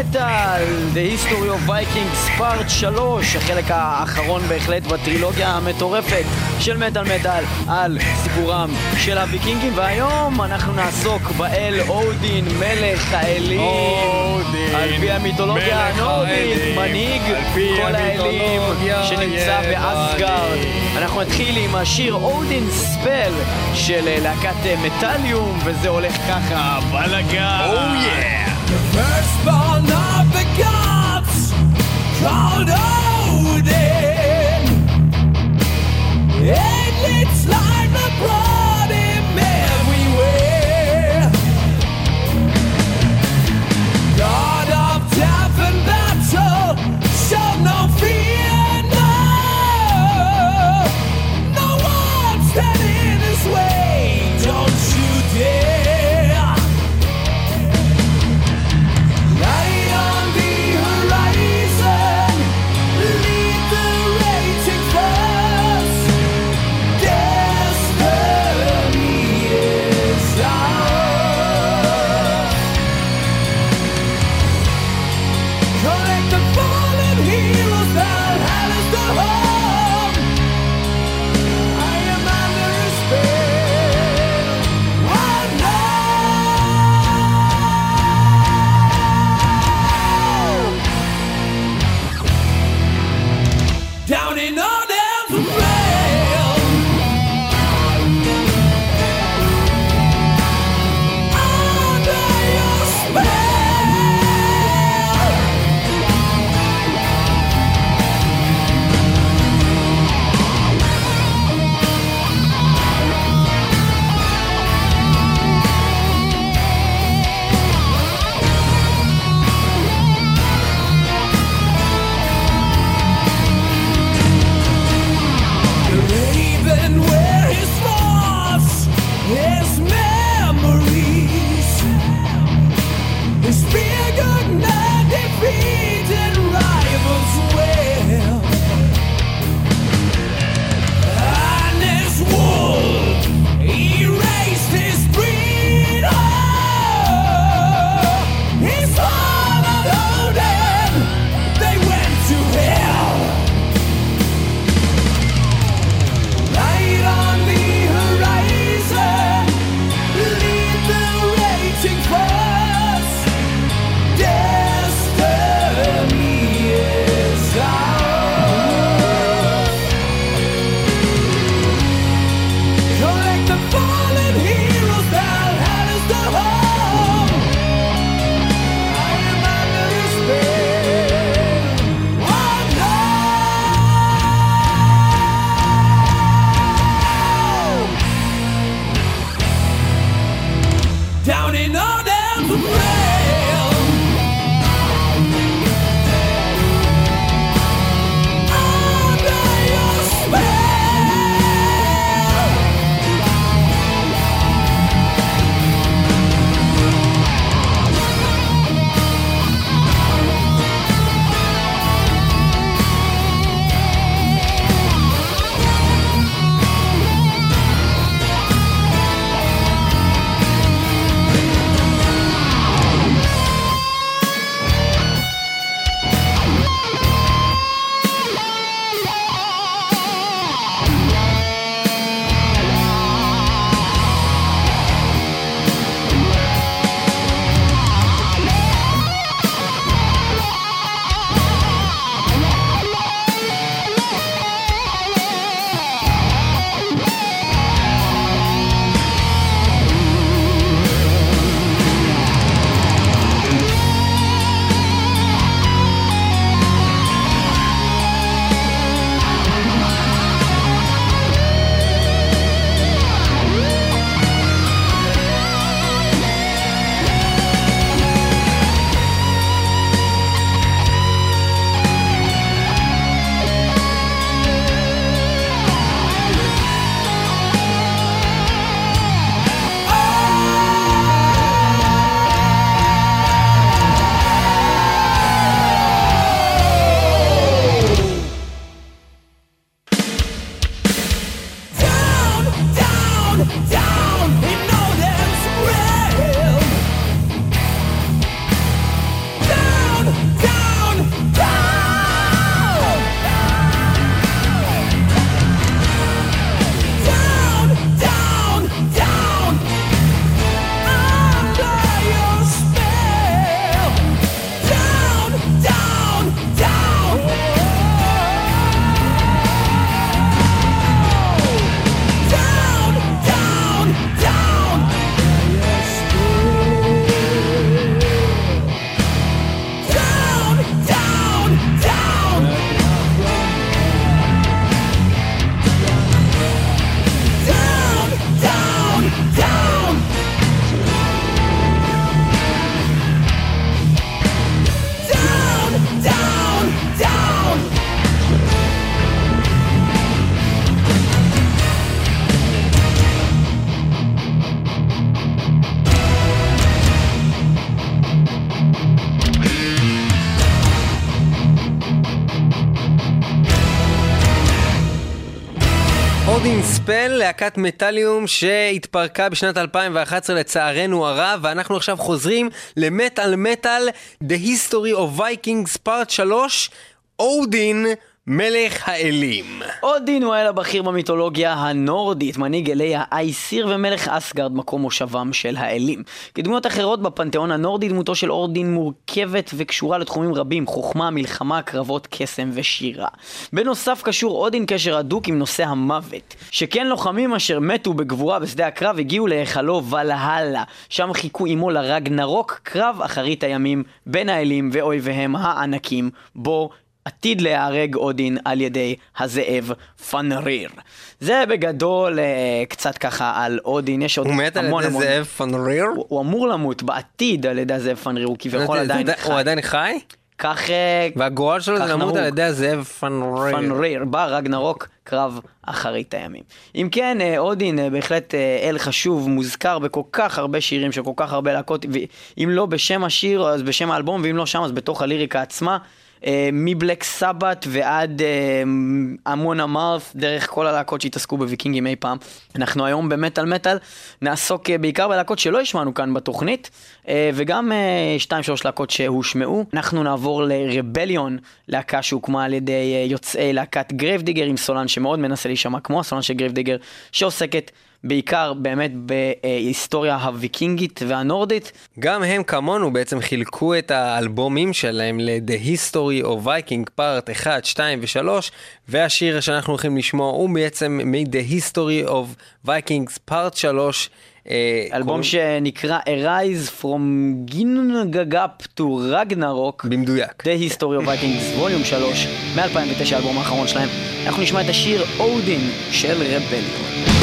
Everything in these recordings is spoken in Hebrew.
מטאל The History of Vikings פארט 3, החלק האחרון בהחלט בטרילוגיה המטורפת של מטאל מטאל על סיפורם של הוויקינגים. והיום אנחנו נעסוק באל אודין, מלך האלים. אודין, על פי המיתולוגיה הנורדית, מנהיג כל האלים שנמצא באסגרד. אנחנו נתחיל עם השיר אודין ספל של להקת מטאליום וזה הולך ככה, בלאגן. Oh yeah! The firstborn of the gods, called Odin. It's like the brought him everywhere. God of death and battle, no fear, no. One להקת מטאליום שהתפרקה בשנת 2011 לצערנו הרב, ואנחנו עכשיו חוזרים למטאל מטאל, The History of Vikings Part 3, אודין, מלך האלים. אודין הוא האל הבכיר במיתולוגיה הנורדית, מנהיג אלי האייסיר ומלך אסגרד, מקום מושבם של האלים. כדמויות אחרות בפנתיאון הנורדי, דמותו של אודין מורכבת וקשורה לתחומים רבים, חוכמה, מלחמה, קרבות, קסם ושירה. בנוסף קשור אודין קשר הדוק עם נושא המוות, שכן לוחמים אשר מתו בגבורה בשדה הקרב הגיעו להיכלו ולהלה, שם חיכו עמו לרגנרוק, קרב אחרית הימים בין האלים ואויביהם הענקים, בו עתיד להיהרג אודין על ידי הזאב פנריר. זה בגדול אה, קצת ככה על אודין, יש עוד הוא מת על המון ידי המון... זאב פנריר? הוא, הוא אמור למות בעתיד על ידי הזאב פנריר, הוא כביכול עדיין זה- חי. הוא עדיין חי? כך אה, והגורל שלו זה למות. על ידי הזאב פנריר. פנריר, בא רגנרוק, קרב אחרית הימים. אם כן, אה, אודין בהחלט אל חשוב, מוזכר בכל כך הרבה שירים של כל כך הרבה להקות, ואם לא בשם השיר, אז בשם האלבום, ואם לא שם, אז בתוך הליריקה עצמה. אה, מבלק סבת ועד אה, המון אמרת, דרך כל הלהקות שהתעסקו בוויקינגים אי פעם. אנחנו היום במטאל מטאל נעסוק אה, בעיקר בלהקות שלא השמענו כאן בתוכנית, אה, וגם אה, שתיים שלוש להקות שהושמעו. אנחנו נעבור ל Rebellion, להקה שהוקמה על ידי אה, יוצאי להקת Grave Digger עם סולן שמאוד מנסה להישמע כמו הסולן של Grave Digger, שעוסקת בעיקר באמת בהיסטוריה הוויקינגית והנורדית. גם הם כמונו בעצם חילקו את האלבומים שלהם ל-The History of Viking Part 1, 2 ו-3 והשיר שאנחנו הולכים לשמוע הוא בעצם מ-The History of Vikings Part 3 אה, אלבום שנקרא Arise from Gingagap to Ragnarok. במדויק. The History of Vikings ווליום 3 מ-2009 האלבום האחרון שלהם. אנחנו נשמע את השיר אודין של רבליון.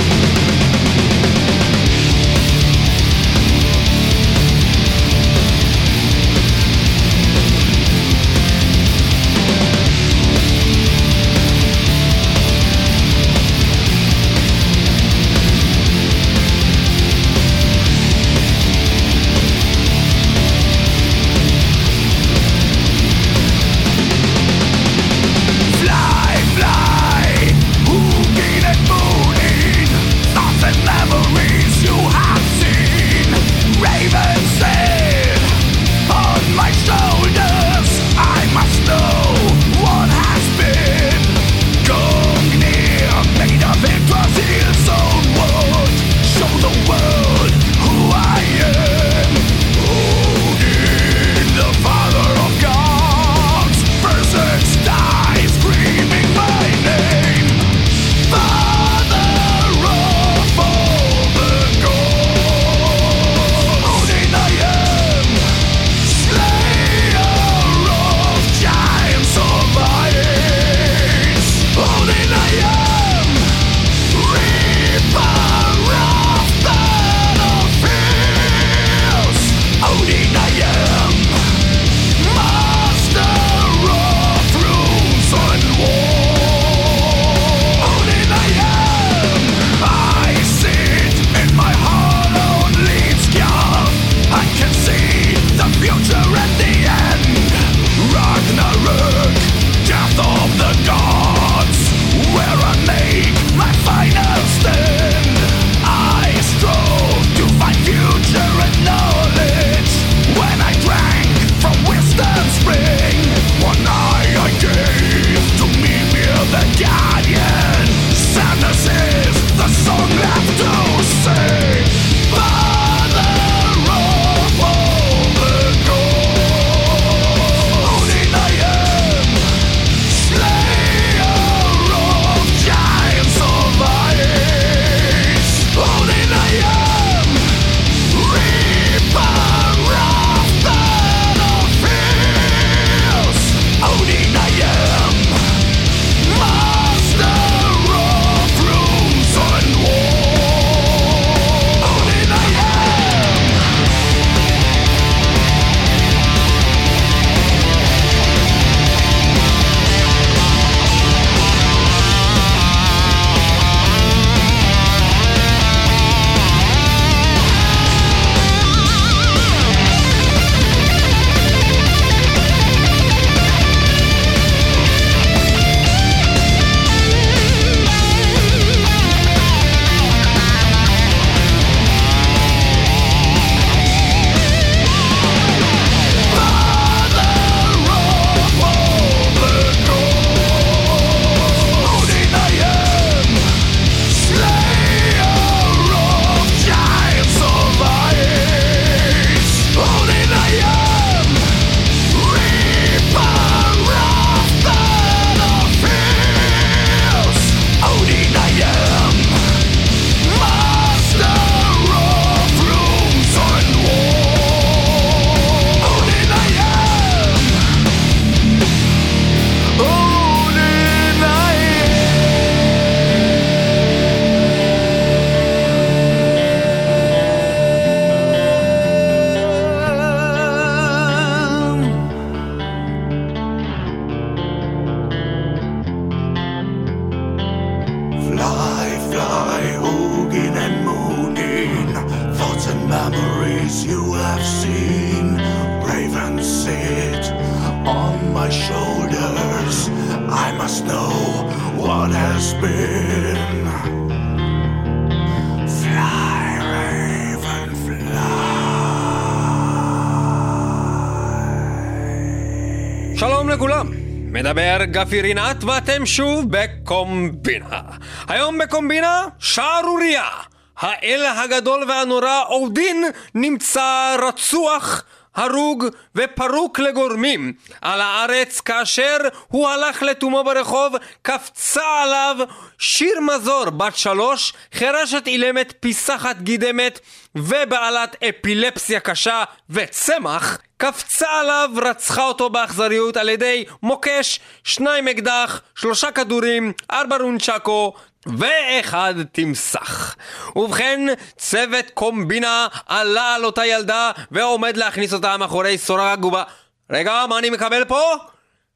גפי רינת ואתם שוב בקומבינה. היום בקומבינה, שערורייה. האל הגדול והנורא אודין נמצא רצוח, הרוג ופרוק לגורמים על הארץ כאשר הוא הלך לתומו ברחוב, קפצה עליו שיר מזור בת שלוש, חירשת אילמת, פיסחת גידמת ובעלת אפילפסיה קשה וצמח, קפצה עליו, רצחה אותו באכזריות על ידי מוקש, שניים אקדח, שלושה כדורים, ארבע רונצ'קו ואחד תמסך. ובכן, צוות קומבינה עלה על אותה ילדה ועומד להכניס אותה מאחורי סורג ובה... רגע, מה אני מקבל פה?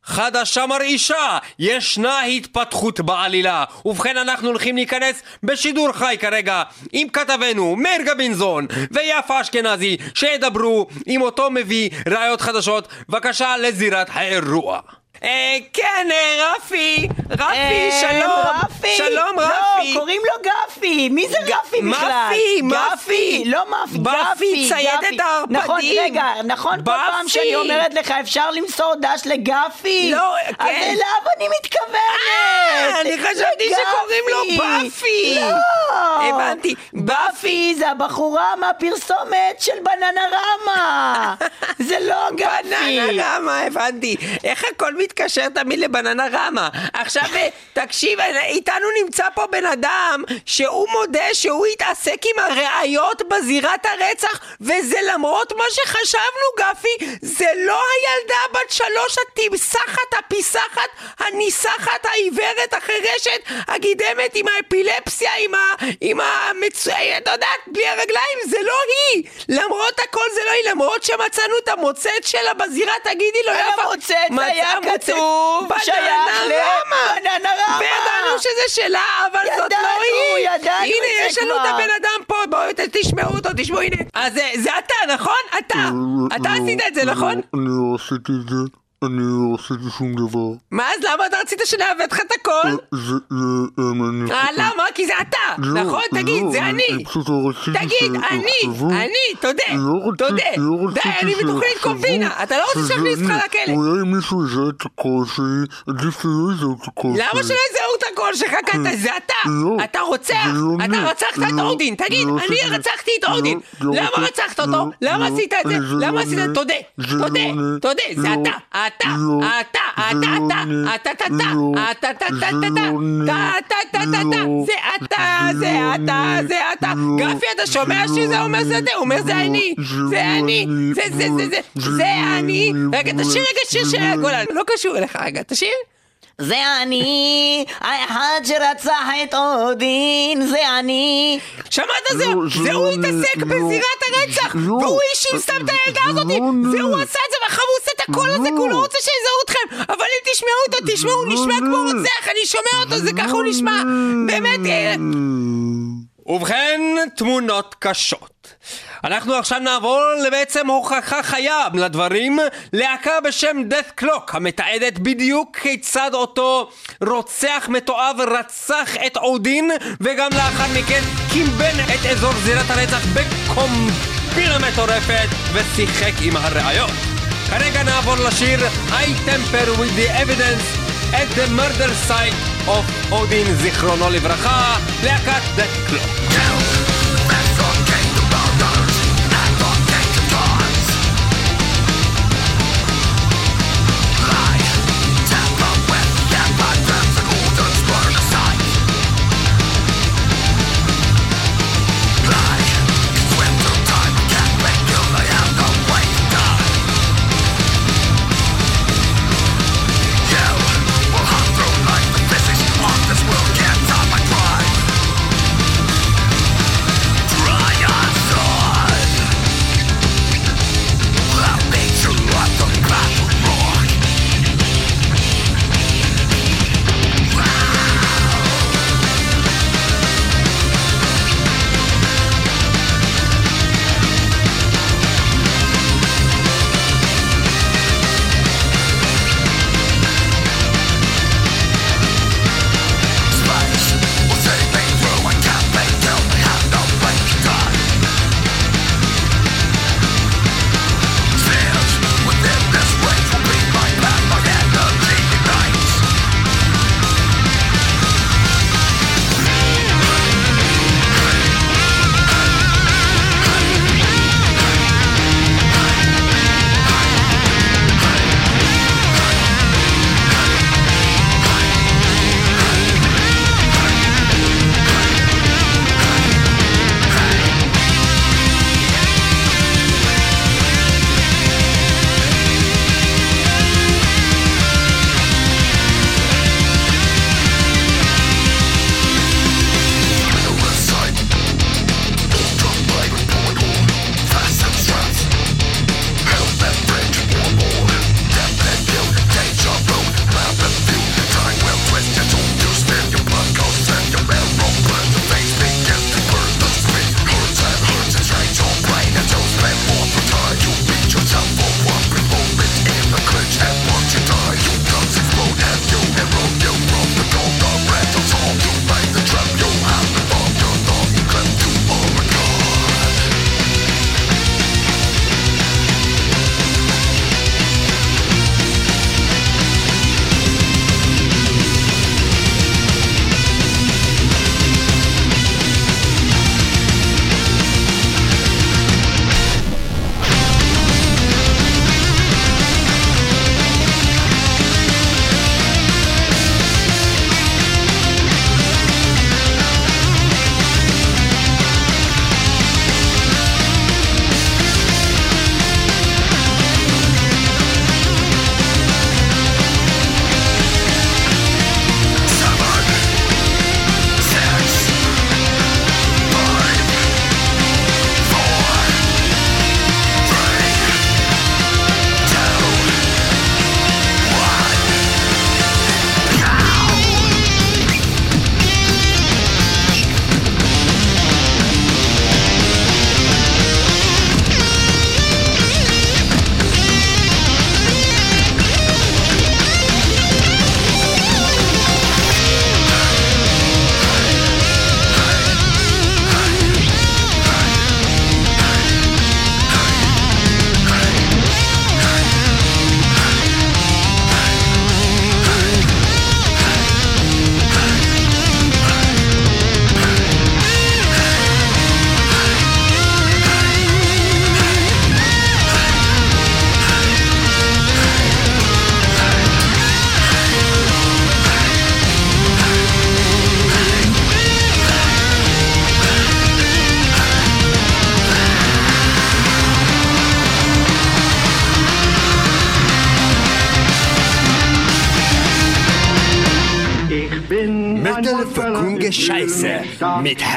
חדשה מרעישה, ישנה התפתחות בעלילה. ובכן אנחנו הולכים להיכנס בשידור חי כרגע עם כתבנו מאיר גבינזון ויפה אשכנזי שידברו עם אותו מביא ראיות חדשות. בבקשה לזירת האירוע. אה, כן, אה, רפי, רפי, אה, שלום, רפי. שלום לא, רפי. קוראים לו גפי. מי זה גפי בכלל? מפי, גפי, מפי. לא מאפי, בפי, גפי. ציידת גפי. הערפדים. נכון, רגע, נכון כל פעם בפי. שאני אומרת לך אפשר למסור דש לגפי? לא, אז כן. אליו אני מתכוונת. אה, אני חשבתי לגפי. שקוראים לו בפי. לא. הבנתי. בפי זה הבחורה מהפרסומת של בננרמה. זה לא גפי. בננה רמה, הבנתי. איך הכל מתקשר תמיד לבננה רמה? עכשיו, אה, תקשיב, אה, איתנו נמצא פה בן אדם שהוא מודה שהוא התעסק עם הראיות בזירת הרצח, וזה למרות מה שחשבנו, גפי, זה לא הילדה בת שלוש התמסחת, הפיסחת, הניסחת, העיוורת, החירשת, הגידמת עם האפילפסיה, עם ה... עם המצ... את יודעת, בלי הרגליים, זה לא היא! למרות הכל זה לא היא, למרות שמצאנו את המוצאת שלה בזירה, תגידי לו, יפה. המוצאת היה כתוב שייך בננה לבננרמה. וידענו שזה שלה, אבל זאת לא ידענו, היא! ידענו הנה, יש לנו את. הבן אדם פה, בואו תשמעו אותו, תשמעו, הנה. אז אה, זה אתה, נכון? אתה. אתה עשית את זה, נכון? אני לא עשיתי את זה, אני לא עשיתי שום דבר. מה, אז למה אתה רצית שנעוות לך את הכל? זה, זה, אני... אה, למה? כי זה אתה, לא, נכון? תגיד, לא, זה אני. תגיד, אני, אני, תודה, לא תודה. לא די, אני בתוכנית קומבינה, אתה לא רוצה שזה שיכניס אותך אני. לכלא. אולי מישהו יזהה את הקול שלי, עדיף שלא יזהו את הקול שלי. למה שלא יזהו את הקול שלך? כי זה אתה! אתה רוצח! אתה. רצחת את אודין! תגיד, אני רצחתי את! לא למה רצחת אותו? למה עשית את זה? למה עשית את זה? תודה! תודה! תודה! זה אתה! אתה! לא, אתה! אתה! לא אתה! אתה! אתה! לא, אתה! אתה! אתה! לא אתה! אתה! אתה! אתה! לא, זה אתה! זה לא אתה! זה אתה! לא, גפי, אתה שומע זה שזה לא אומר זה? הוא אומר זה לא, אני! זה לא אני! זה זה זה זה! זה לא אני! רגע, תשאיר רגע שיר של לא גולן! לא קשור אליך רגע, תשאיר! זה אני, האחד שרצח את אודין, זה אני. שמעת זה? זה הוא התעסק בזירת הרצח! והוא איש ששם את הילדה זה הזאת! אני. והוא עשה את זה ואחר הוא עושה את הקול הזה כי הוא לא רוצה שיזהו אתכם! אבל אם תשמעו אותו, תשמעו, הוא נשמע כמו. רוצח! אני שומע אותו, זה ככה הוא נשמע! באמת... ובכן, תמונות קשות. אנחנו עכשיו נעבור לבעצם הוכחה חיה לדברים, להקה בשם death clock, המתעדת בדיוק כיצד אותו רוצח מתועב רצח את אודין, וגם לאחר מכן קימבן את אזור זירת הרצח בקומבינה מטורפת, ושיחק עם הראיות. כרגע נעבור לשיר I temper with the evidence at the murder site of אודין, זיכרונו לברכה, להקת death clock.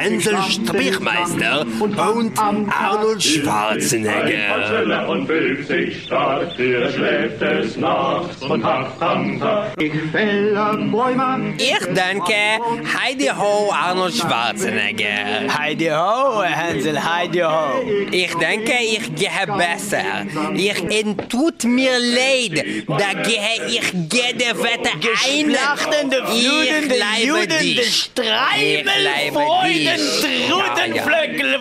Hänsel und Arnold Schwarzenegger. und will sich stark, der schläft des Nachts und hat. Ich fälle Bäume. Ich danke Heidi Ho Arnold Schwarzenegger. Heidi ho, Hänsel, Heidi ho. Ich denke, ich gehe besser. Ich entut mir leid, da gehe ich jede Wette ein. Geschlachtende, flutende, judende dich. Streibel, Ich bleibe Freuden, dich. Trudenflöckel,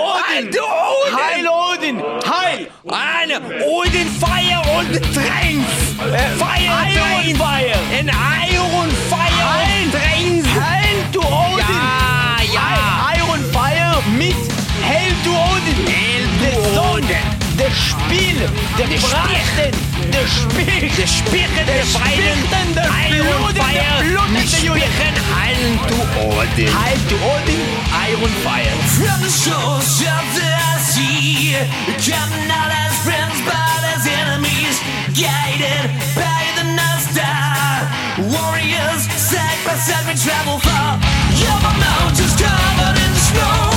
Heil to Odin. Heil Odin! Heil! Eine Odin Fire und Trains. Fire Iron. Fire! En Iron Spiel! Der Der Brachten! Der Spiel! Der Spichen der. Spichen der Iron Fire. Juden. Spichen heilen to Odin. Heil to Odin! Iron Fire! From the shores of the sea, come not as friends but as enemies, guided by the North Star. Warriors, side by side we travel far. Over mountains covered in snow,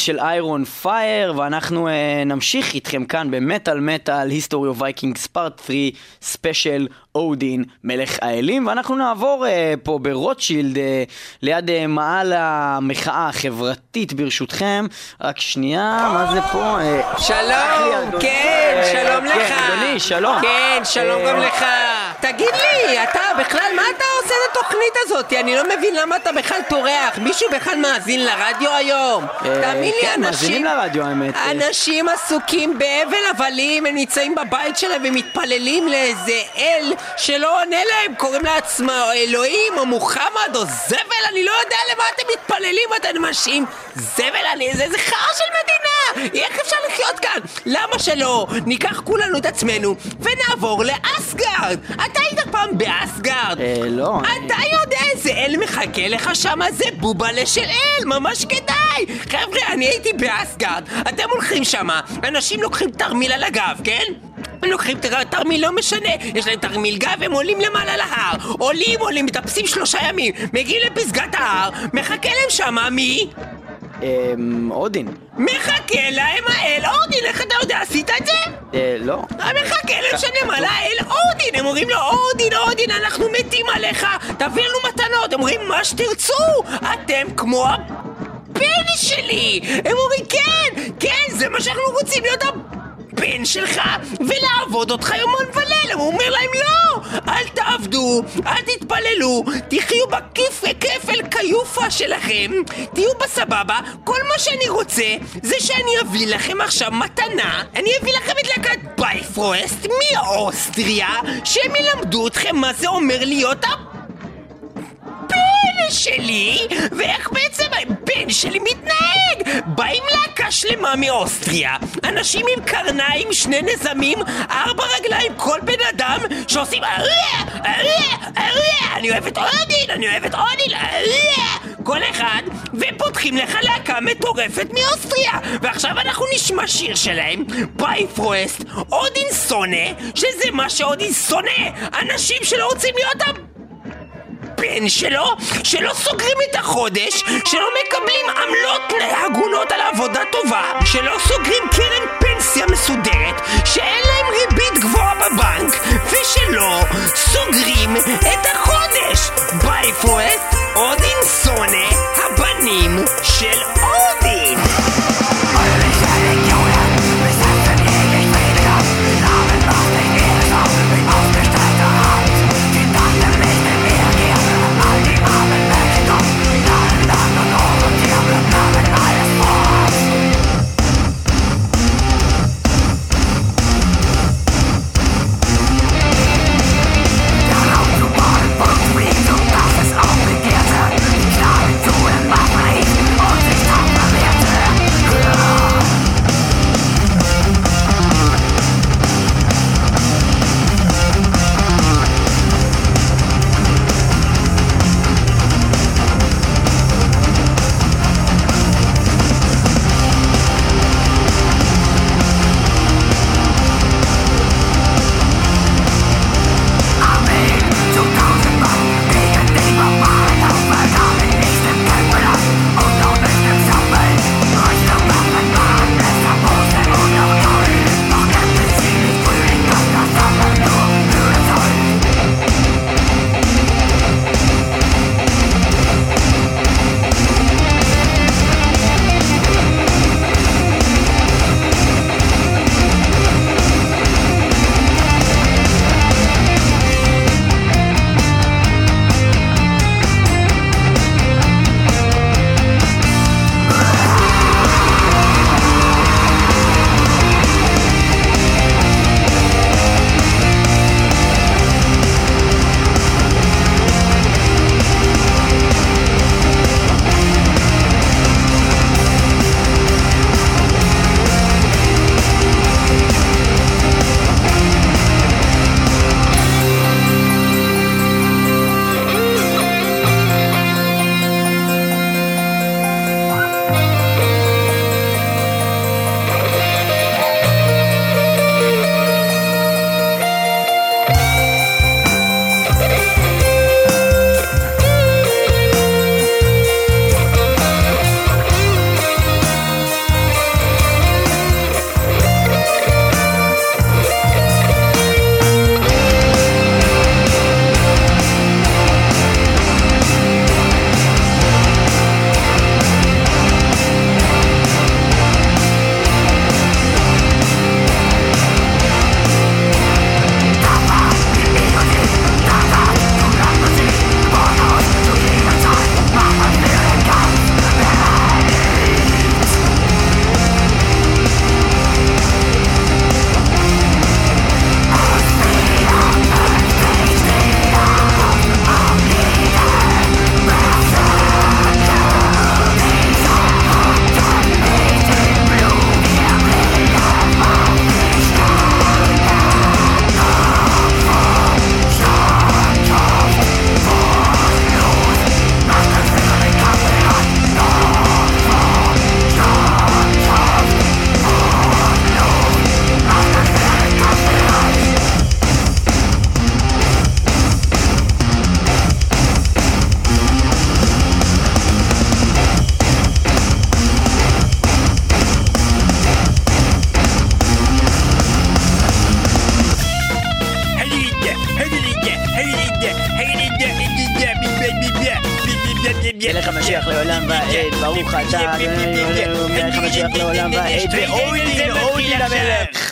של Iron Fire, ואנחנו uh, נמשיך איתכם כאן במטאל מטאל, History of Vikings Part 3, ספיישל אודין, מלך האלים, ואנחנו נעבור uh, פה ברוטשילד, uh, ליד uh, מעל המחאה החברתית ברשותכם. רק שנייה, מה זה פה? Uh, שלום, כן, שלום לך. כן, אדוני, שלום. כן, שלום גם לך. תגיד לי, אתה בכלל, מה אתה עושה לתוכנית הזאת? אני לא מבין למה אתה בכלל טורח. מישהו בכלל מאזין לרדיו היום? אה, תאמין לי, כן, מאזינים אנשים... לרדיו, האמת. אה. אנשים עסוקים בהבל הבלים, הם נמצאים בבית שלהם ומתפללים לאיזה אל שלא עונה להם, קוראים לעצמו אלוהים או מוחמד או זבל, אני לא יודע למה אתם מתפללים, אתם אנשים זבל, אני, זה, זה חרא של מדינה! איך אפשר לחיות כאן? למה שלא ניקח כולנו את עצמנו ונעבור לאסגרד? אתה היית פעם באסגרד? אה, לא. אני- אתה יודע איזה אל מחכה לך שם? זה בובלה של אל, ממש כדאי! חבר'ה, אני הייתי באסגרד, אתם הולכים שמה, אנשים לוקחים תרמיל על הגב, כן? הם לוקחים תר- תרמיל, לא משנה, יש להם תרמיל גב, הם עולים למעלה להר, עולים, עולים, מטפסים שלושה ימים, מגיעים לפסגת ההר, מחכה להם שמה מי? אמ, אודין. מחכה להם האל אודין, איך אתה יודע, עשית את זה? אה, לא. מחכה להם למעלה האל אודין, הם אומרים לו אודין, אודין, אנחנו מתים עליך, תביא לנו מתנות, הם אומרים מה שתרצו, אתם כמו הבן שלי! הם אומרים כן, כן, זה מה שאנחנו רוצים להיות הבן שלך ולעבוד אותך יומם וליל, הוא אומר להם לא, אל תעבדו, אל תתפללו, תחיו בכיף כפל כיופה שלכם, תהיו בסבבה, כל מה שאני רוצה זה שאני אביא לכם עכשיו מתנה, אני אביא לכם את להקת Bifröst מאוסטריה, שהם ילמדו אתכם מה זה אומר להיות הבן שלי, ואיך בעצם הבן שלי מתנהג. באים להקה שלמה מאוסטריה, אנשים עם קרניים, שני נזמים, ארבע רגליים, כל בן אדם שעושים אריה, אריה, אריה, אני אוהב את אודין, אני אוהב את אודין, אריה, כל אחד, ופותחים לך להקה מטורפת מאוסטריה. ועכשיו אנחנו נשמע שיר שלהם, אודין שונא, שזה מה שאודין שונא, אנשים שלא רוצים להיות. הבן שלו, שלא סוגרים את החודש, שלא מקבלים עמלות הגונות על עבודה טובה, שלא סוגרים קרן פנסיה מסודרת, שאין להם ריבית גבוהה בבנק, ושלא סוגרים את החודש. בייפורט, אודין שונא, הבנים של אודין.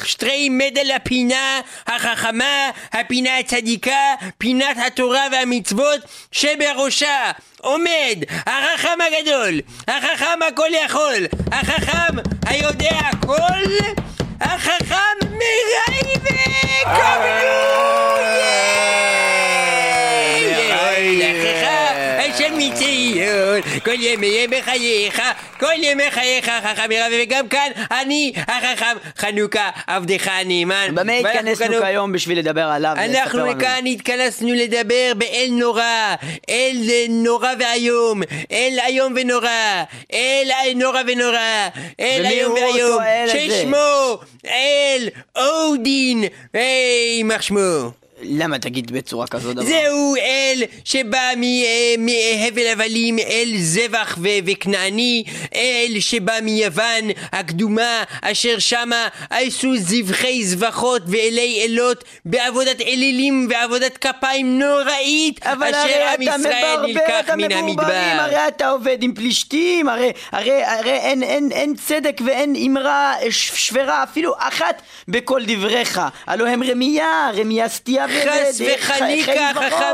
שטרי מדל הפינה החכמה, הפינה הצדיקה, פינת התורה והמצוות שבראשה עומד החכם הגדול, החכם הכל יכול, החכם היודע הכל, החכם מראי וקבלו! אשר מציון, כל ימי בחייך, כל ימי חייך, חכם מרבי, וגם כאן אני החכם חנוכה, עבדך הנאמן. במה התכנסנו כיום בשביל לדבר עליו? אנחנו? כאן התכנסנו לדבר באל נורא, אל נורא ואיום, אל איום ונורא, אל נורא ונורא, אל איום ואיום? ששמו אל אודין, יימח שמו. למה תגיד בצורה כזו דבר? זהו אל שבא מ- אה, מהבל הבלים, אל זבח ו- וכנעני, אל שבא מיוון הקדומה, אשר שמה עשו זבחי זבחות ואלי אלות בעבודת אלילים ועבודת כפיים נוראית, אבל אשר הרי עם אתה ישראל נלקח את מן המדבר. הרי אתה עובד עם פלישתים, הרי, הרי, הרי אין, אין, אין צדק ואין אמרה ש- שפרה אפילו אחת בכל דבריך. הלא הם רמייה, רמייה סטייה חס וחניקה.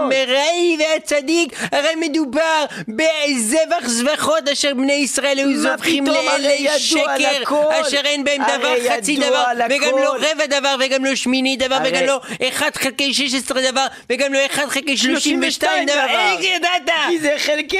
מרעי והצדיק, הרי מדובר בזבח זבחות אשר בני ישראל היו זובחים לאלי שקר. אשר אין בהם דבר חצי דבר. וגם לא רבע דבר, וגם לא שמיני דבר, וגם לא אחד חלקי 16 דבר, וגם לא אחד חלקי 32 דבר. איך ידעת? כי זה חלקי!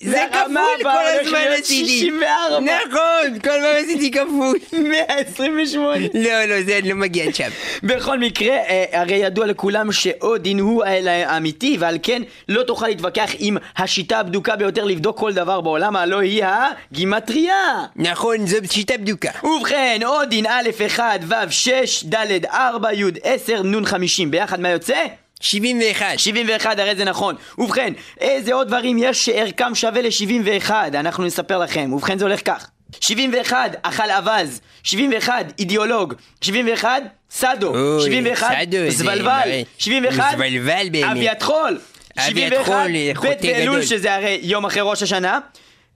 זה כפול כל הזמן להיות עשיתי. 64. נכון, כל פעם עשיתי כפול. 128. לא, לא, זה לא מגיע שם. בכל מקרה, אה, הרי ידוע לכולם שאודין הוא האל האמיתי, ועל כן לא תוכל להתווכח עם השיטה הבדוקה ביותר לבדוק כל דבר בעולם, הלא היא הגימטריה. נכון, זו שיטה בדוקה. ובכן, אודין א' 1, ו' 6, ד' 4, י' 10, נ' 50. ביחד מה יוצא? 71. 71, הרי זה נכון. ובכן, איזה עוד דברים יש שערכם שווה ל-71? אנחנו נספר לכם. ובכן, זה הולך כך. 71, אכל אווז. 71, אידיאולוג. 71, סאדו. אוי, 71, סאדו, זה זבלבל. מראה. 71, זבלבל באמת. אביית חול. אביית 71, חול, בית באלול. שזה הרי יום אחרי ראש השנה.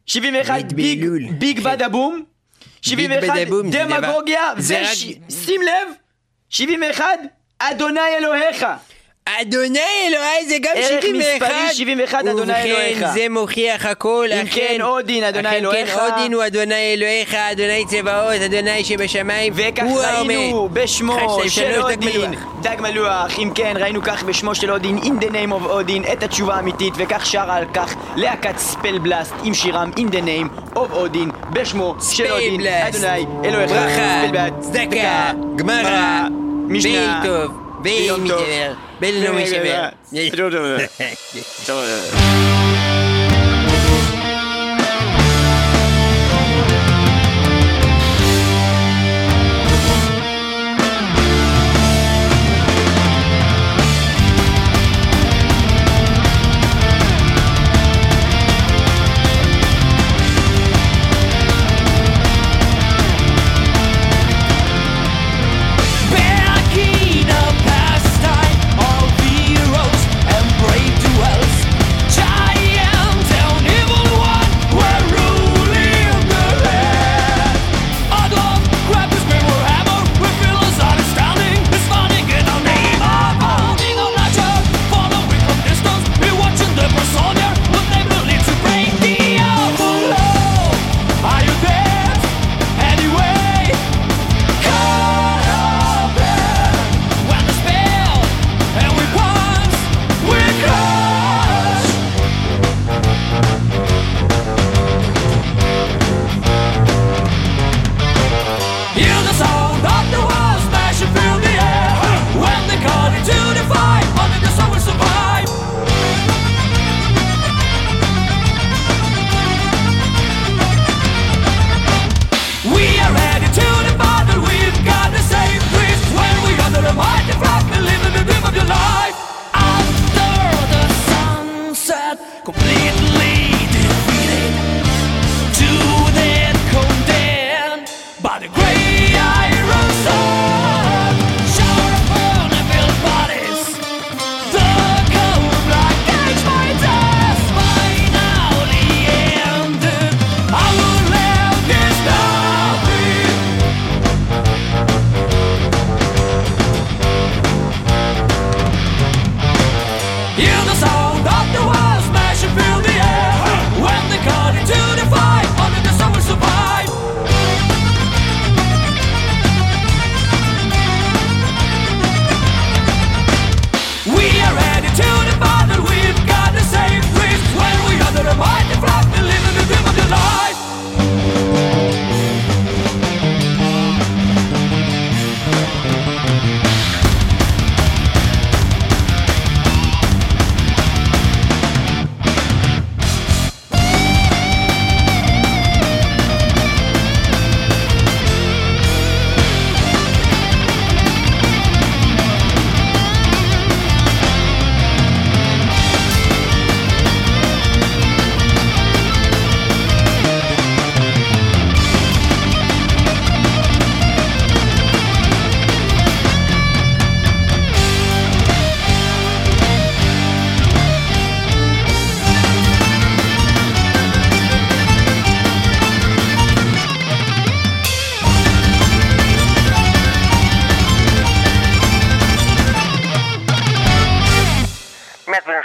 71, בית ביג, כן. בדבום. 71, בדבום זה דבר- דמגוגיה. ושים לב, 71, אדוני אלוהיך. אדוני אלוהי זה גם ערך 71. מספרי 71, אדוני אלוהיך. ובכן זה מוכיח הכל. אם כן, אודין, אדוני אכן אלוהיך. כן, אודין הוא אדוני אלוהיך, אדוני צבאות, אדוני שבשמיים. וכך ראינו. בשמו של שלוש, דג אודין, מלוח. דג מלוח, אם כן ראינו כך בשמו של אודין, in the name of אודין, את התשובה האמיתית, וכך שרה על כך להקת ספל בלאסט עם שירם in the name of אודין, בשמו של אודין. אדוני אלוהיך, ברכה, צדקה, גמרא, משנה, ביל טוב, Belli lo mi si vede. Ciao.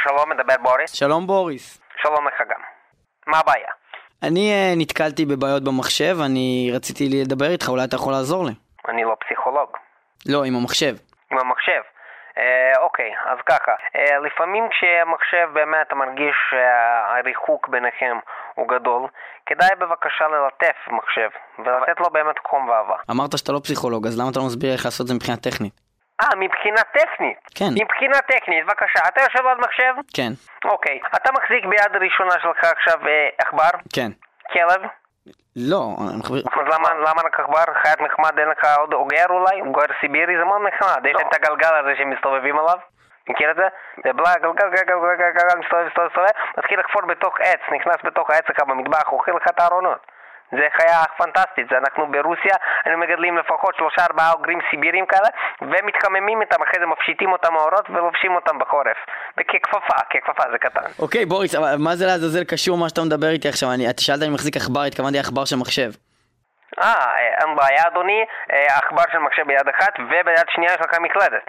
שלום, מדבר בוריס. שלום בוריס. שלום לך גם. מה הבעיה? אני אה, נתקלתי בבעיות במחשב, אני רציתי לדבר איתך, אולי אתה יכול לעזור לי. אני לא פסיכולוג. לא, עם המחשב. עם המחשב. אה, אוקיי, אז ככה, אה, לפעמים כשהמחשב באמת מרגיש שהריחוק ביניכם הוא גדול, כדאי בבקשה ללטף מחשב ולתת לו באמת חום ואהבה. אמרת שאתה לא פסיכולוג, אז למה אתה לא מסביר איך לעשות את זה מבחינה טכנית? אה, מבחינה טכנית. כן. מבחינה טכנית, בבקשה, אתה יושב על מחשב? כן, אוקיי. אתה מחזיק ביד הראשונה שלך עכשיו אה, עכבר? כן. כלב? לא. אז למה, למה רק עכבר? חיית נחמד, אין לך עוד אוגר אולי? אוגר סיבירי זה מאוד נחמד, יש להם את הגלגל הזה שמסתובבים עליו. מכיר את זה? זה בלה, גלגל, גלגל, גלגל, גלגל, מסתובב, מסתובב, מסתובב, מתחיל לחפור בתוך עץ, נכנס בתוך העץ שלך במטבח, אוכל לך את הארונות. זה חיה פנטסטית, זה אנחנו ברוסיה, היינו מגדלים לפחות שלושה ארבעה אוגרים סיבירים כאלה, ומתחממים איתם, אחרי זה מפשיטים אותם מאורות ולובשים אותם בחורף. וככפפה, ככפפה, זה קטן. אוקיי, בוריס, אבל מה זה לעזאזל קשור מה שאתה מדבר איתי עכשיו? אני, אתה שאלת אם מחזיק עכבר, התכוונתי עכבר של מחשב. אה, אין בעיה אדוני, אה, עכבר של מחשב ביד אחת, וביד שנייה יש לך מקלדת.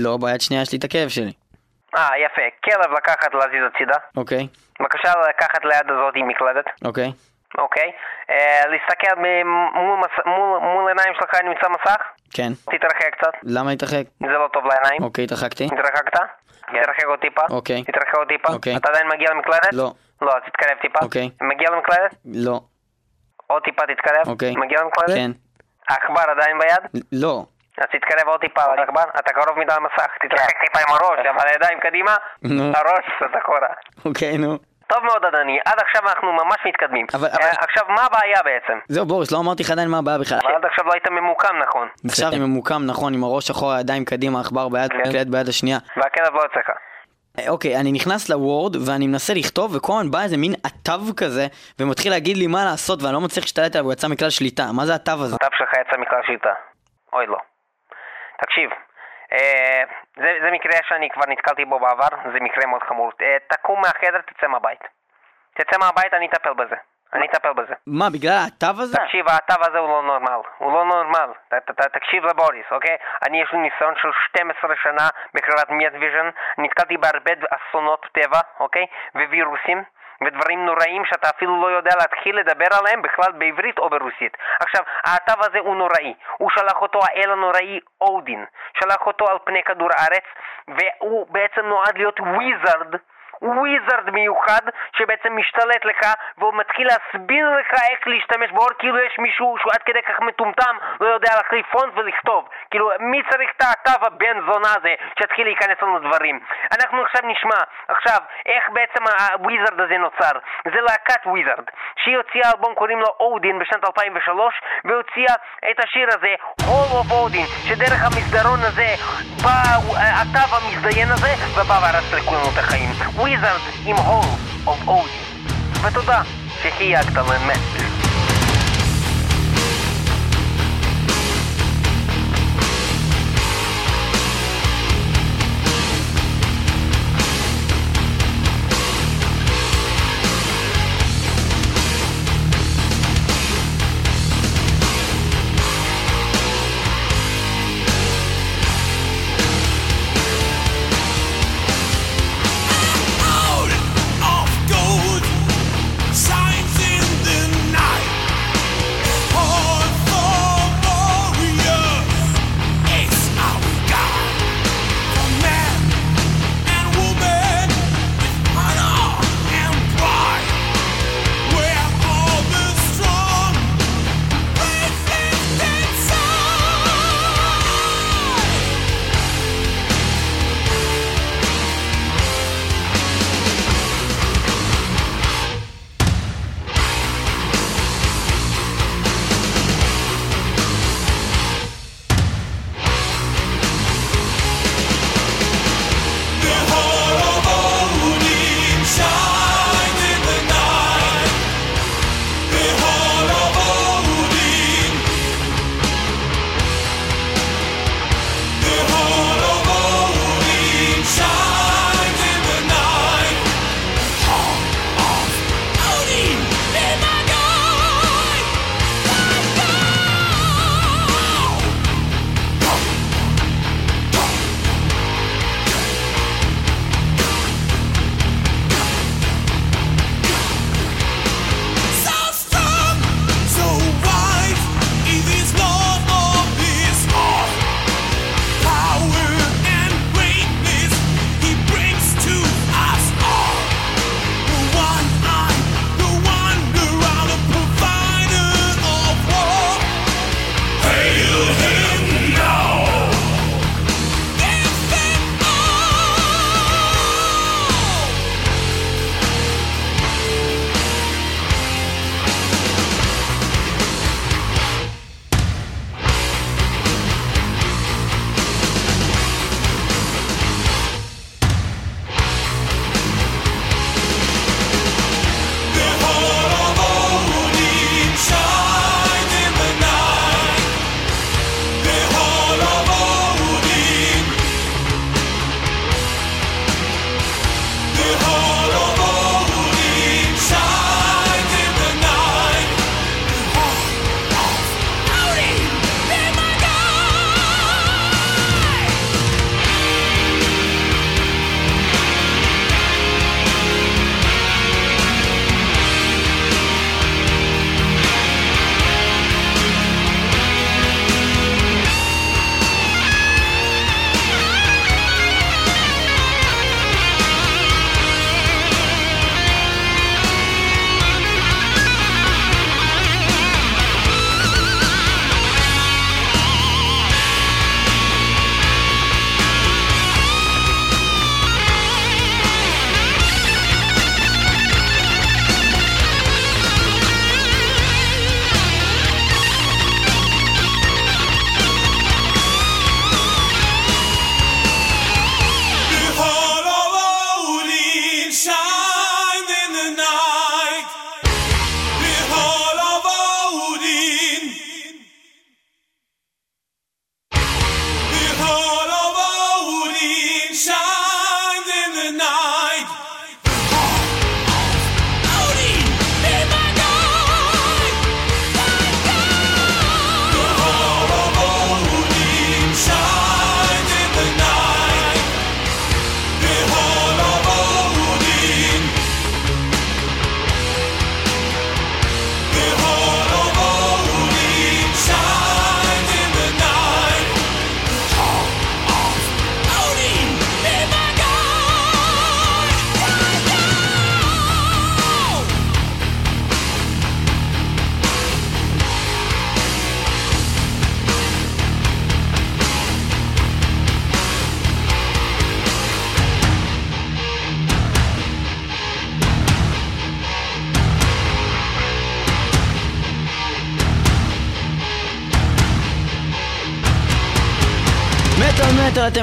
לא, ביד שנייה יש לי את הכאב שלי. אה, יפה. כלב לקחת להזיז הצידה. אוקיי, בבקשה לקחת ליד הזאת עם מקלדת. אוקיי. אוקיי. אה, להסתכל מול, עיניים שלך נמצא מסך? כן. תתרחק קצת. למה להתרחק? זה לא טוב לעיניים. אוקיי, התרחקתי. התרחקת? תתרחק עוד טיפה. אוקיי. תתרחק עוד טיפה. אוקיי. אתה עדיין מגיע למקלדת? לא. לא, אז תתקרב טיפה. אוקיי. מגיע למקלדת? לא. עוד טיפה תתקרב. אוקיי. מגיע למקלדת? כן. העכבר עדיין ביד? לא. אז תתקרב עוד טיפה לעכבר. אתה קרוב מדי למסך. תתרחק טיפה עם הראש, אבל הידיים קדימה. הראש, אתה אחורה. אוקיי, נו. טוב מאוד אדוני, עד עכשיו אנחנו ממש מתקדמים. אבל- אה, אבל- עכשיו, מה הבעיה בעצם? זהו, בוריס, לא אמרתי לך עדיין מה הבעיה בכלל. אבל עד עכשיו לא היית ממוקם נכון. עכשיו אני ממוקם, נכון, עם הראש אחורה, הידיים קדימה, העכבר ביד, כן. ביד השנייה. והכלב לא יוצא לך. אה, אוקיי, אני נכנס לוורד ואני מנסה לכתוב וכל הזמן בא איזה מין עטב כזה ומתחיל להגיד לי מה לעשות ואני לא מצליח להשתלט עליו, הוא יצא מכלל שליטה. מה זה העטב הזה? הטאפ שלך יצא מכלל שליטה. אוי לא. תקשיב, זה, זה מקרה שאני כבר נתקלתי בו בעבר, זה מקרה מאוד חמור. אה, תקום מהחדר, תצא מהבית. תצא מהבית, אני אטפל בזה. אני אטפל בזה. מה, בגלל העטב הזה? תקשיב, העטב הזה הוא לא נורמל. הוא לא נורמל. ת, ת, ת, תקשיב לבוריס, אוקיי? אני, יש לי ניסיון של 12 שנה בחברת מיאטוויז'ן. נתקלתי בהרבה אסונות טבע, אוקיי? ווירוסים. ודברים נוראים שאתה אפילו לא יודע להתחיל לדבר עליהם בכלל בעברית או ברוסית. עכשיו, האתר הזה הוא נוראי. הוא שלח אותו האל הנוראי אודין. שלח אותו על פני כדור הארץ, והוא בעצם נועד להיות wizard. Wizard מיוחד שבעצם משתלט לך והוא מתחיל להסביר לך איך להשתמש באור כאילו יש מישהו שהוא עד כדי כך מטומטם לא יודע להחליף פונט ולכתוב. כאילו מי צריך את האתר הבן זונה הזה שיתחיל להיכנס לנו דברים? אנחנו עכשיו נשמע עכשיו איך בעצם ה wizard הזה נוצר. זה להקת Wizard שהיא הוציאה אלבום קוראים לו אודין בשנת 2003 והוציאה את השיר הזה Hall of Odin שדרך המסדרון הזה בא התו המזדיין הזה ובא והרס לכולנו את החיים וויזרד עם Hall of Odin ותודה שחייגת למטר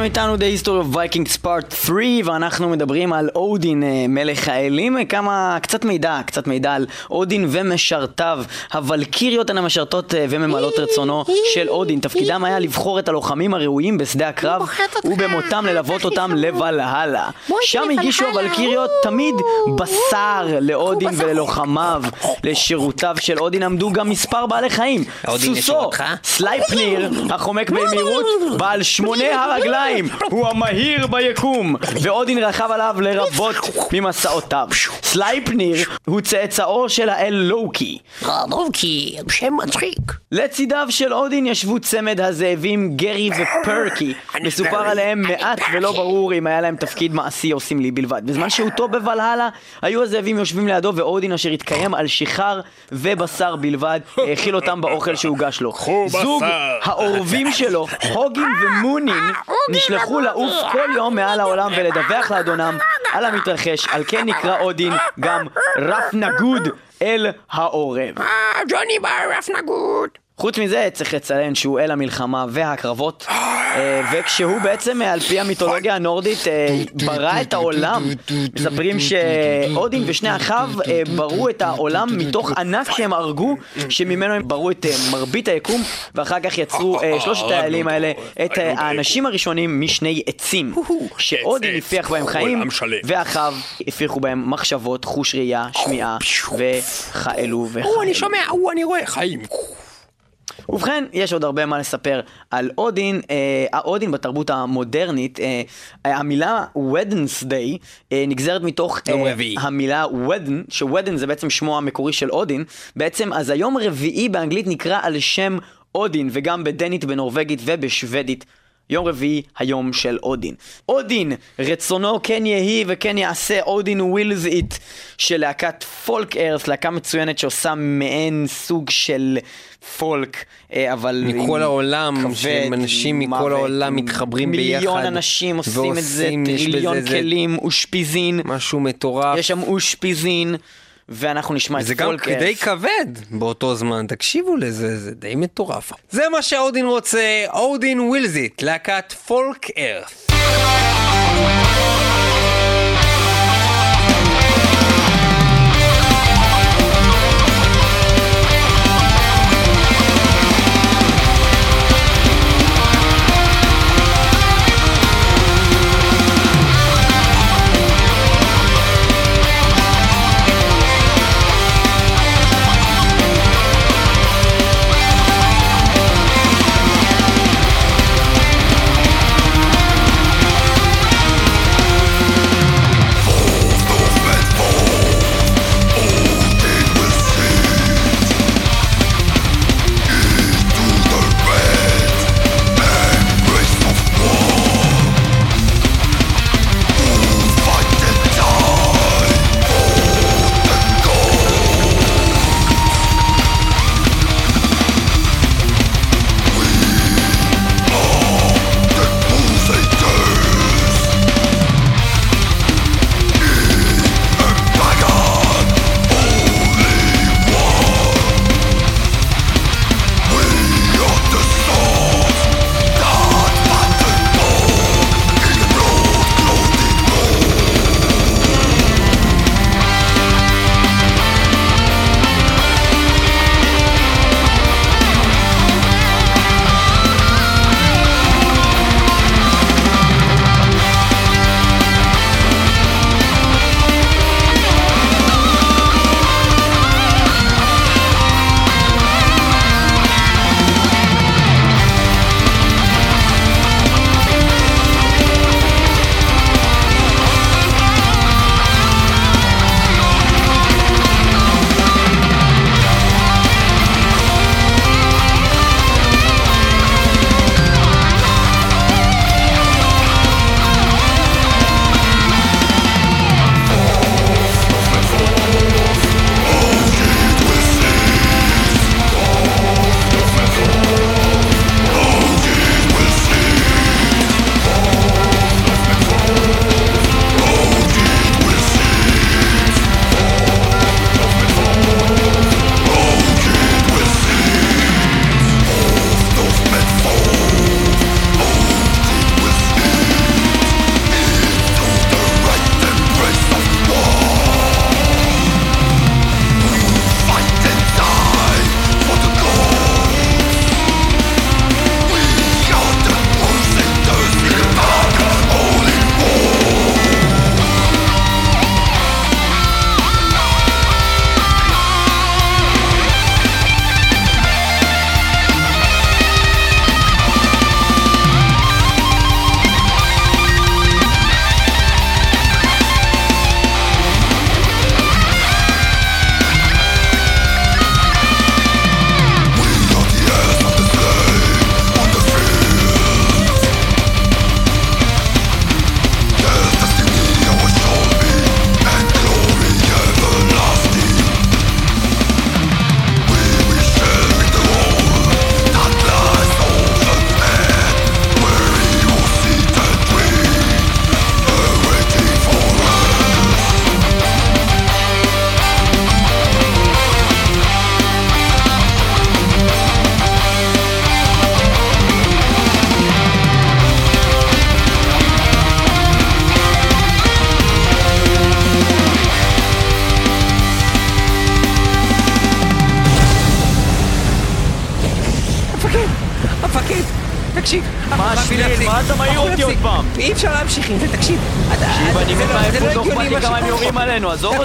איתנו The History of Vikings Part 3 ואנחנו מדברים על אודין אה, מלך האלים. כמה, קצת מידע, קצת מידע על אודין ומשרתיו. הוולקיריות הן המשרתות אה, וממלאות רצונו של אודין. תפקידם היה לבחור את הלוחמים הראויים בשדה הקרב ובמותם ללוות אותם לבלהלה שם הגישו הוולקיריות תמיד בשר לאודין וללוחמיו לשירותיו של אודין. עמדו גם מספר בעלי חיים. אודין סוסו? סלייפניר, החומק במהירות, בעל שמונה הרגליים, הוא המהיר ביקום, ואודין רכב עליו ברבות ממסעותיו. סלייפניר הוא צאצאו של האל לוקי. לוקי, שם מצחיק. לצידיו של אודין ישבו צמד הזאבים גרי ופרקי. מסופר עליהם מעט ולא ברור אם היה להם תפקיד מעשי או סמלי בלבד. בזמן שהותו בוולהלה, היו הזאבים יושבים לידו ואודין אשר התקיים על שיכר ובשר בלבד, האכיל אותם באוכל שהוגש לו. זוג העורבים שלו, הוגין ומונין, נשלחו לעוף כל יום מעל העולם ולדווח לאדונם על המתרחש, על כן נקרא אודין גם רף נגוד אל העורב. ג'וני ברף נגוד. חוץ מזה צריך לציין שהוא אל המלחמה והקרבות אה, וכשהוא בעצם אה, על פי המיתולוגיה הנורדית אה, ברא את העולם מספרים שאודין ושני אחיו ברו את העולם מתוך ענק שהם הרגו שממנו הם ברו את מרבית היקום ואחר כך יצרו שלושת האלים האלה את האנשים הראשונים משני עצים שאודין הפיח בהם חיים. ואחיו הפיחו בהם מחשבות, חוש ראייה, שמיעה וכאלו וכאלו הוא, אני שומע, הוא, אני רואה, חיים. ובכן, יש עוד הרבה מה לספר על אודין. אה, האודין בתרבות המודרנית, אה, המילה Wednesday אה, נגזרת מתוך אה, רביעי. המילה wedden, שוודן זה בעצם שמו המקורי של אודין. בעצם, אז היום רביעי באנגלית נקרא על שם אודין, וגם בדנית, בנורבגית ובשוודית. יום רביעי, היום של אודין. אודין, רצונו כן יהי וכן יעשה, אודין ווילס איט, של להקת פולק ארס, להקה מצוינת שעושה מעין סוג של פולק, אה, אבל... מכל עם העולם, כבד, שהם אנשים עם מכל מוות, העולם מתחברים מיליון ביחד. אנשים עושים את זה, טריליון כלים, אושפיזין, משהו מטורף. יש שם אושפיזין, ואנחנו נשמע את זה גם די. כבד באותו זמן, תקשיבו לזה, זה די מטורף. זה מה שאודין רוצה, Odin Wills It, להקת Folkearth.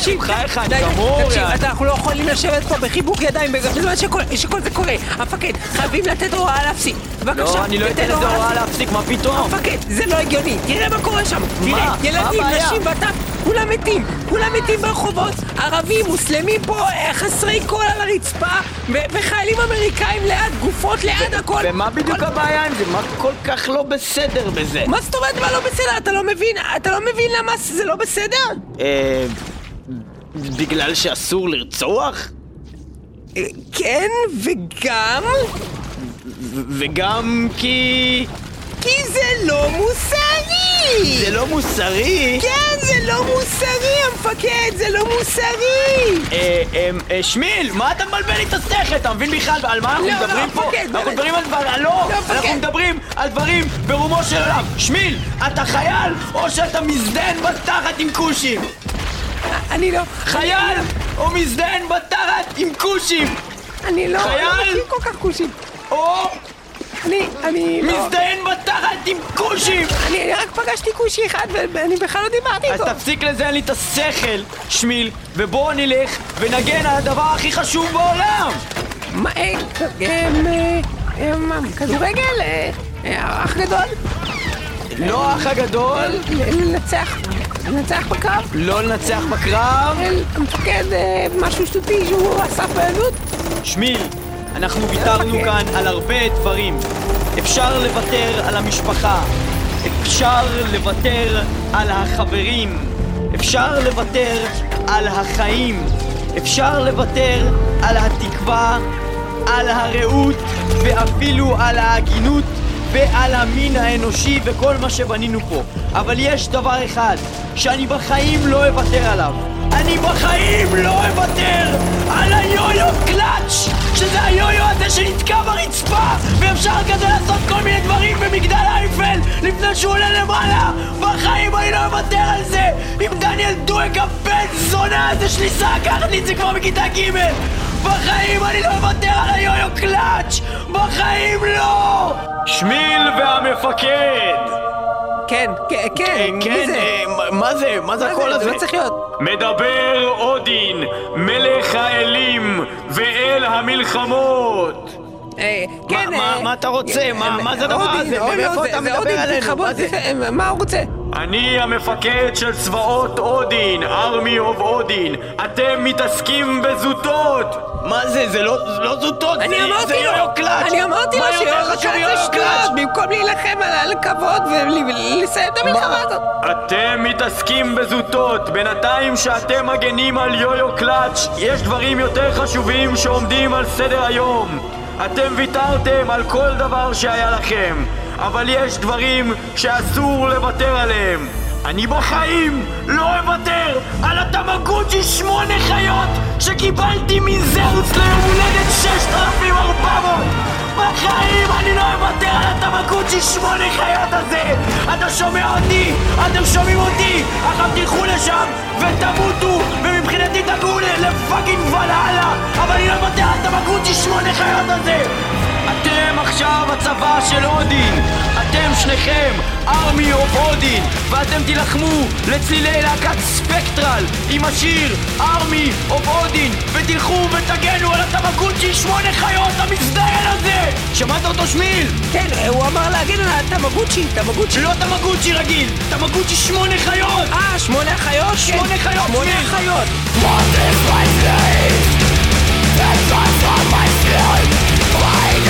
תקשיב, בחייך, אני גמור, תקשיב, אנחנו לא יכולים לשבת פה בחיבוק ידיים בזמן שכל- זה קורה. המפקד, חייבים לתת הוראה להפסיק. בבקשה, לא, אני לא אתן לזה הוראה להפסיק, מה פתאום? המפקד, זה לא הגיוני. תראה מה קורה שם. תראה, ילדים? נשים וטף, כולם מתים. כולם מתים ברחובות. ערבים, מוסלמים פה, אה, חסרי קול על הרצפה, וחיילים אמריקאים ליד, גופות ליד, הכל. ומה בדיוק הבעיה עם זה? מה כל כך לא בסדר בזה? מה זאת אומרת מה לא בסדר? אתה לא מבין? אתה לא מבין למה זה לא בסדר? אה... בגלל שאסור לרצוח? כן, וגם... וגם כי... כי זה לא מוסרי! זה לא מוסרי? כן, זה לא מוסרי, המפקד, זה לא מוסרי! אה, אה, אה, שמיל, מה אתה מבלבל לי את השכל? אתה מבין בכלל על מה אנחנו לא, לא, מדברים פה? מפקד, אנחנו באמת. מדברים על דברים... לא! לא. אנחנו מדברים על דברים ברומו של עולם. שמיל, אתה חייל או שאתה מזדיין בתחת עם כושים? אני לא... חייל או מזדיין בתחת עם כושים? אני לא... חייל? אני לא כל כך כושים. או אני... אני לא... מזדיין בתחת עם כושים? אני רק פגשתי כושי אחד ואני בכלל לא דיברתי אז איתו. תפסיק לזיין לי את השכל, שמיל, ובואו נלך ונגן על הדבר הכי חשוב בעולם! מה, אה, אה, אה, אה, כדורגל? אח גדול? לא האח הגדול, לנצח, לנצח בקרב? לא לנצח בקרב. המפקד, אה, משהו שטותי שהוא אסף בילדות? שמיל, אנחנו ויתרנו אוקיי. כאן על הרבה דברים. אפשר לוותר על המשפחה, אפשר לוותר על החברים, אפשר לוותר על החיים, אפשר לוותר על התקווה, על הרעות ואפילו על ההגינות ועל המין האנושי וכל מה שבנינו פה. אבל יש דבר אחד שאני בחיים לא אוותר עליו. אני בחיים לא אוותר על היו-יו קלאץ' שזה היו-יו הזה שנתקע ברצפה ואפשר כזה לעשות כל מיני דברים במגדל אייפל לפני שהוא עולה למעלה בחיים אני לא אוותר על זה אם דניאל דואק הבן זונה הזה שניסה לקחת לי את זה כבר בכיתה ג' בחיים אני לא אוותר על היו-יו קלאץ' בחיים לא! שמיל והמפקד! כן, כן, כן, מי זה? אה, מה- מה זה? מה זה הקול זה? הזה? זה לא צריך להיות. מדבר אודין, מלך האלים ואל המלחמות! אה, כן, מה- מה אתה רוצה? מה- אה, מה זה הדבר אודין, הזה? מאיפה זה- אתה זה מדבר עלינו? זה? זה- מה הוא רוצה? אני המפקד של צבאות אודין, Army of Odin. אתם מתעסקים בזוטות! מה זה? זה לא לא זוטות, אני זה- אמרתי זה לו, יו-יו קלאץ'! אני אמרתי לו מיו-יו זה קלאץ'? שטויות, במקום להילחם על- על כבוד ולסיים את המלחמה הזאת. אתם מתעסקים בזוטות. בינתיים שאתם מגנים על יו-יו קלאץ', יש דברים יותר חשובים שעומדים על סדר היום. אתם ויתרתם על כל דבר שהיה לכם, אבל יש דברים שאסור לוותר עליהם. אני בחיים לא אוותר על התמגוצ'י שמונה חיות שקיבלתי מזהוס ליום הולדת 6400! בחיים אני לא אוותר על התמגוצ'י שמונה חיות הזה! אתה שומע אותי? אתם שומעים אותי? עכשיו תלכו לשם ותמותו ומבחינתי תגעו לפאקינג ולהלה אבל אני לא אוותר על התמגוצ'י שמונה חיות הזה! אתם עכשיו הצבא של אודין! אתם שניכם Army of Odin! ואתם תילחמו לצלילי להקת Spectral עם השיר Army of Odin ותלכו ותגנו על התמגוצ'י שמונה חיות המזדיין הזה! שמעת אותו שמיל? כן, הוא אמר להגן על התמגוצ'י, תמגוצ'י. לא תמגוצ'י רגיל! תמגוצ'י שמונה חיות! אה, שמונה אחיות? כן. שמונה חיות, שמונה שמיל. אחיות. Thank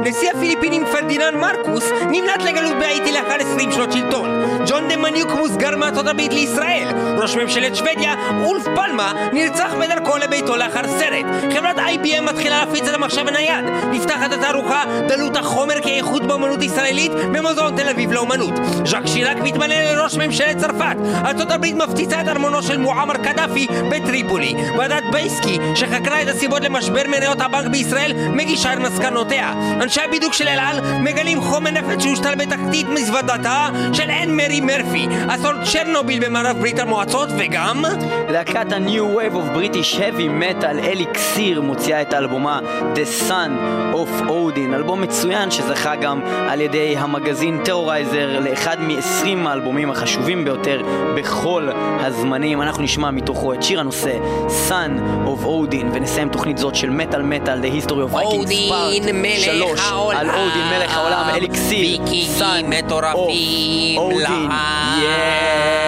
נשיא הפיליפינים פרדיננד מרקוס נמלט לגלות בהאיטי לאחר 20 שנות שלטון. ג'ון דמיאניוק מוסגר מארצות הברית לישראל. ראש ממשלת שוודיה, אולף פלמה, נרצח בדרכו לביתו לאחר סרט. חברת IBM מתחילה להפיץ את המחשב הנייד. נפתחת התערוכה דלות החומר כאיכות באמנות ישראלית במוזיאון תל אביב לאומנות. ז'אק שיראק מתמנה לראש ממשלת צרפת. ארצות הברית מפציצה את ארמונו של מועמר קדאפי בטריפולי. ועדת בייסקי, שחקרה את הסיבות למשבר מניות הבנק בישראל, מגישה את מסקנותיה. אנשי הבידוק של אל על מגלים חומר נפץ שהושתל בתחתית מזוודתה של אן מרי מרפי. אסון צ'רנוביל במערב ברית המועצות, וגם... להקת ה-New Wave of British Heavy Metal Elixir מוציאה את אלבומה The Son of Odin, אלבום מצוין שזכה גם על ידי המגזין Terrorizer לאחד מ-20 האלבומים החשובים ביותר בכל הזמנים. אנחנו נשמע מתוכו את שיר הנושא Son of Odin ונסיים תוכנית זאת של מטאל מטאל The History of Vikings אודין, Part מלך 3 העולם. על אודין מלך העולם אליקסיר ויקינגים Son מטורפים of Odin.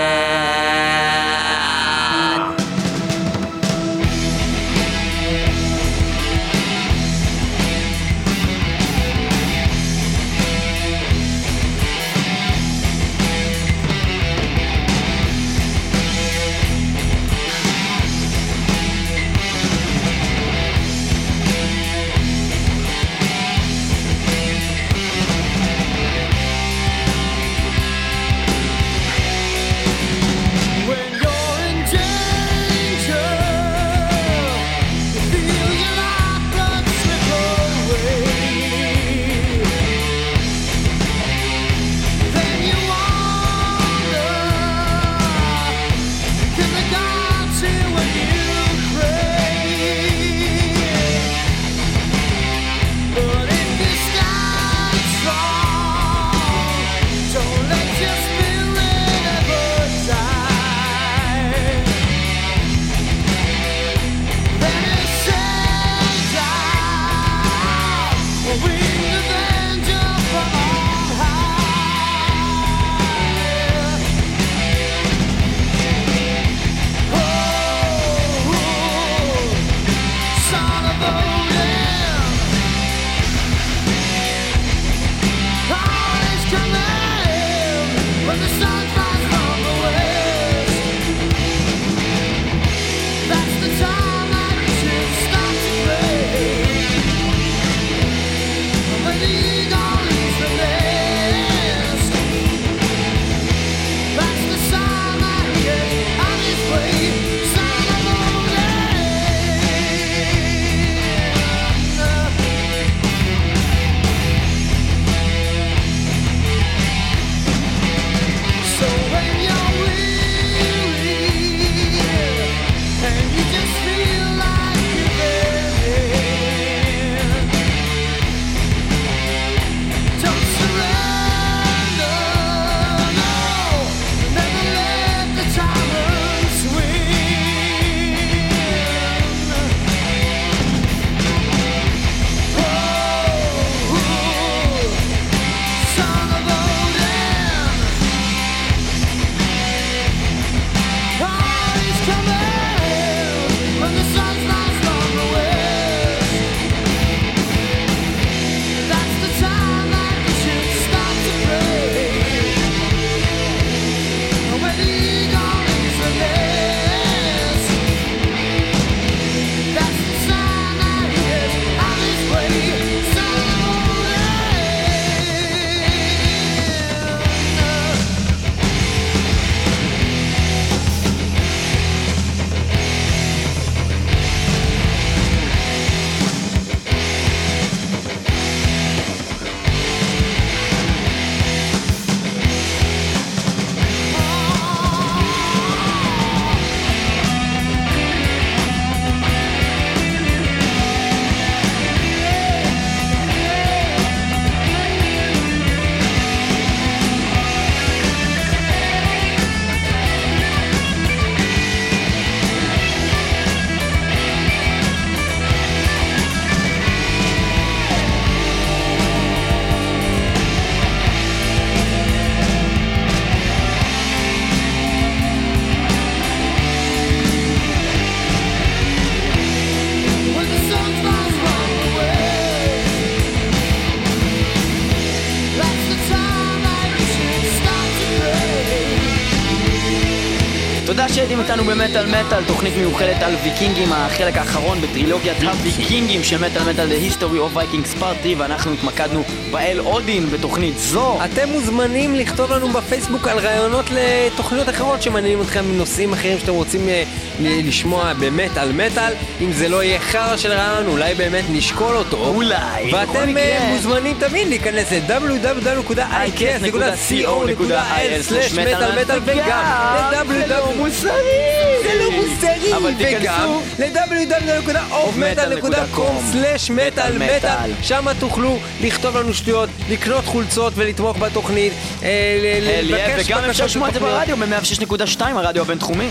במטאל מטאל, תוכנית מיוחדת על ויקינגים, החלק האחרון בטרילוגיית הוויקינגים של מטאל מטאל, The History of Vikings Part 3, ואנחנו התמקדנו באל אודין בתוכנית זו. אתם מוזמנים לכתוב לנו בפייסבוק על רעיונות לתוכניות אחרות שמעניינים אתכם מנושאים אחרים שאתם רוצים אה, ל- לשמוע באמת על מטאל. אם זה לא יהיה חרא של רעיון, אולי באמת נשקול אותו. אולי, ואתם. אה, מוזמנים תמיד להיכנס ל-www.icast.co.il/מטאל וגם זה לא ל-www... לא מוסרי! אבל תיכנסו ל-www.offmetal.com/מטאל מטאל שם תוכלו לכתוב לנו שטויות, לקנות חולצות ולתמוך בתוכנית, אה, לבקש וגם אפשר לשמוע את זה. ברדיו ב-106.2, הרדיו הבינתחומי.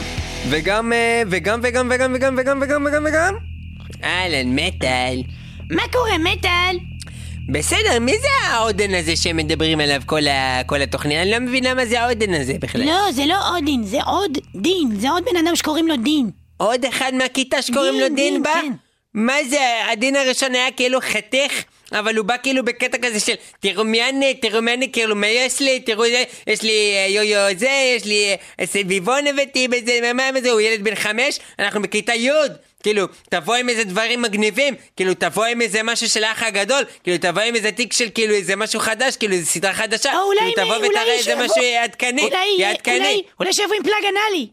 וגם, אה, וגם, וגם, וגם, וגם, וגם, וגם, וגם, וגם. אהלן, מטאל. מה קורה, מטאל? בסדר, מי זה העודן הזה שמדברים עליו כל, ה... כל התוכנית? אני לא מבינה מה זה העודן הזה בכלל. לא, זה לא אודין, זה עוד דין. זה עוד בן אדם שקוראים לו דין. עוד אחד מהכיתה שקוראים דין, לו דין דין, בא? כן. מה זה, הדין הראשון היה כאילו חתך, אבל הוא בא כאילו בקטע כזה של תראו מי אני, תראו מי אני, כאילו מה יש לי, תראו זה, יש לי אה, יו-יו זה, יש לי אה, סביבון הבאתי בזה, מה זה, הוא ילד בן חמש, אנחנו בכיתה י' כאילו, תבוא עם איזה דברים מגניבים, כאילו, תבוא עם איזה משהו של האח הגדול, כאילו, תבוא עם איזה תיק של כאילו איזה משהו חדש, כאילו, איזה סדרה חדשה, או אולי, כאילו, תבוא ותראה איזה משהו עדכני, אולי. אולי, אולי שיבוא עם פלאג אנאלי.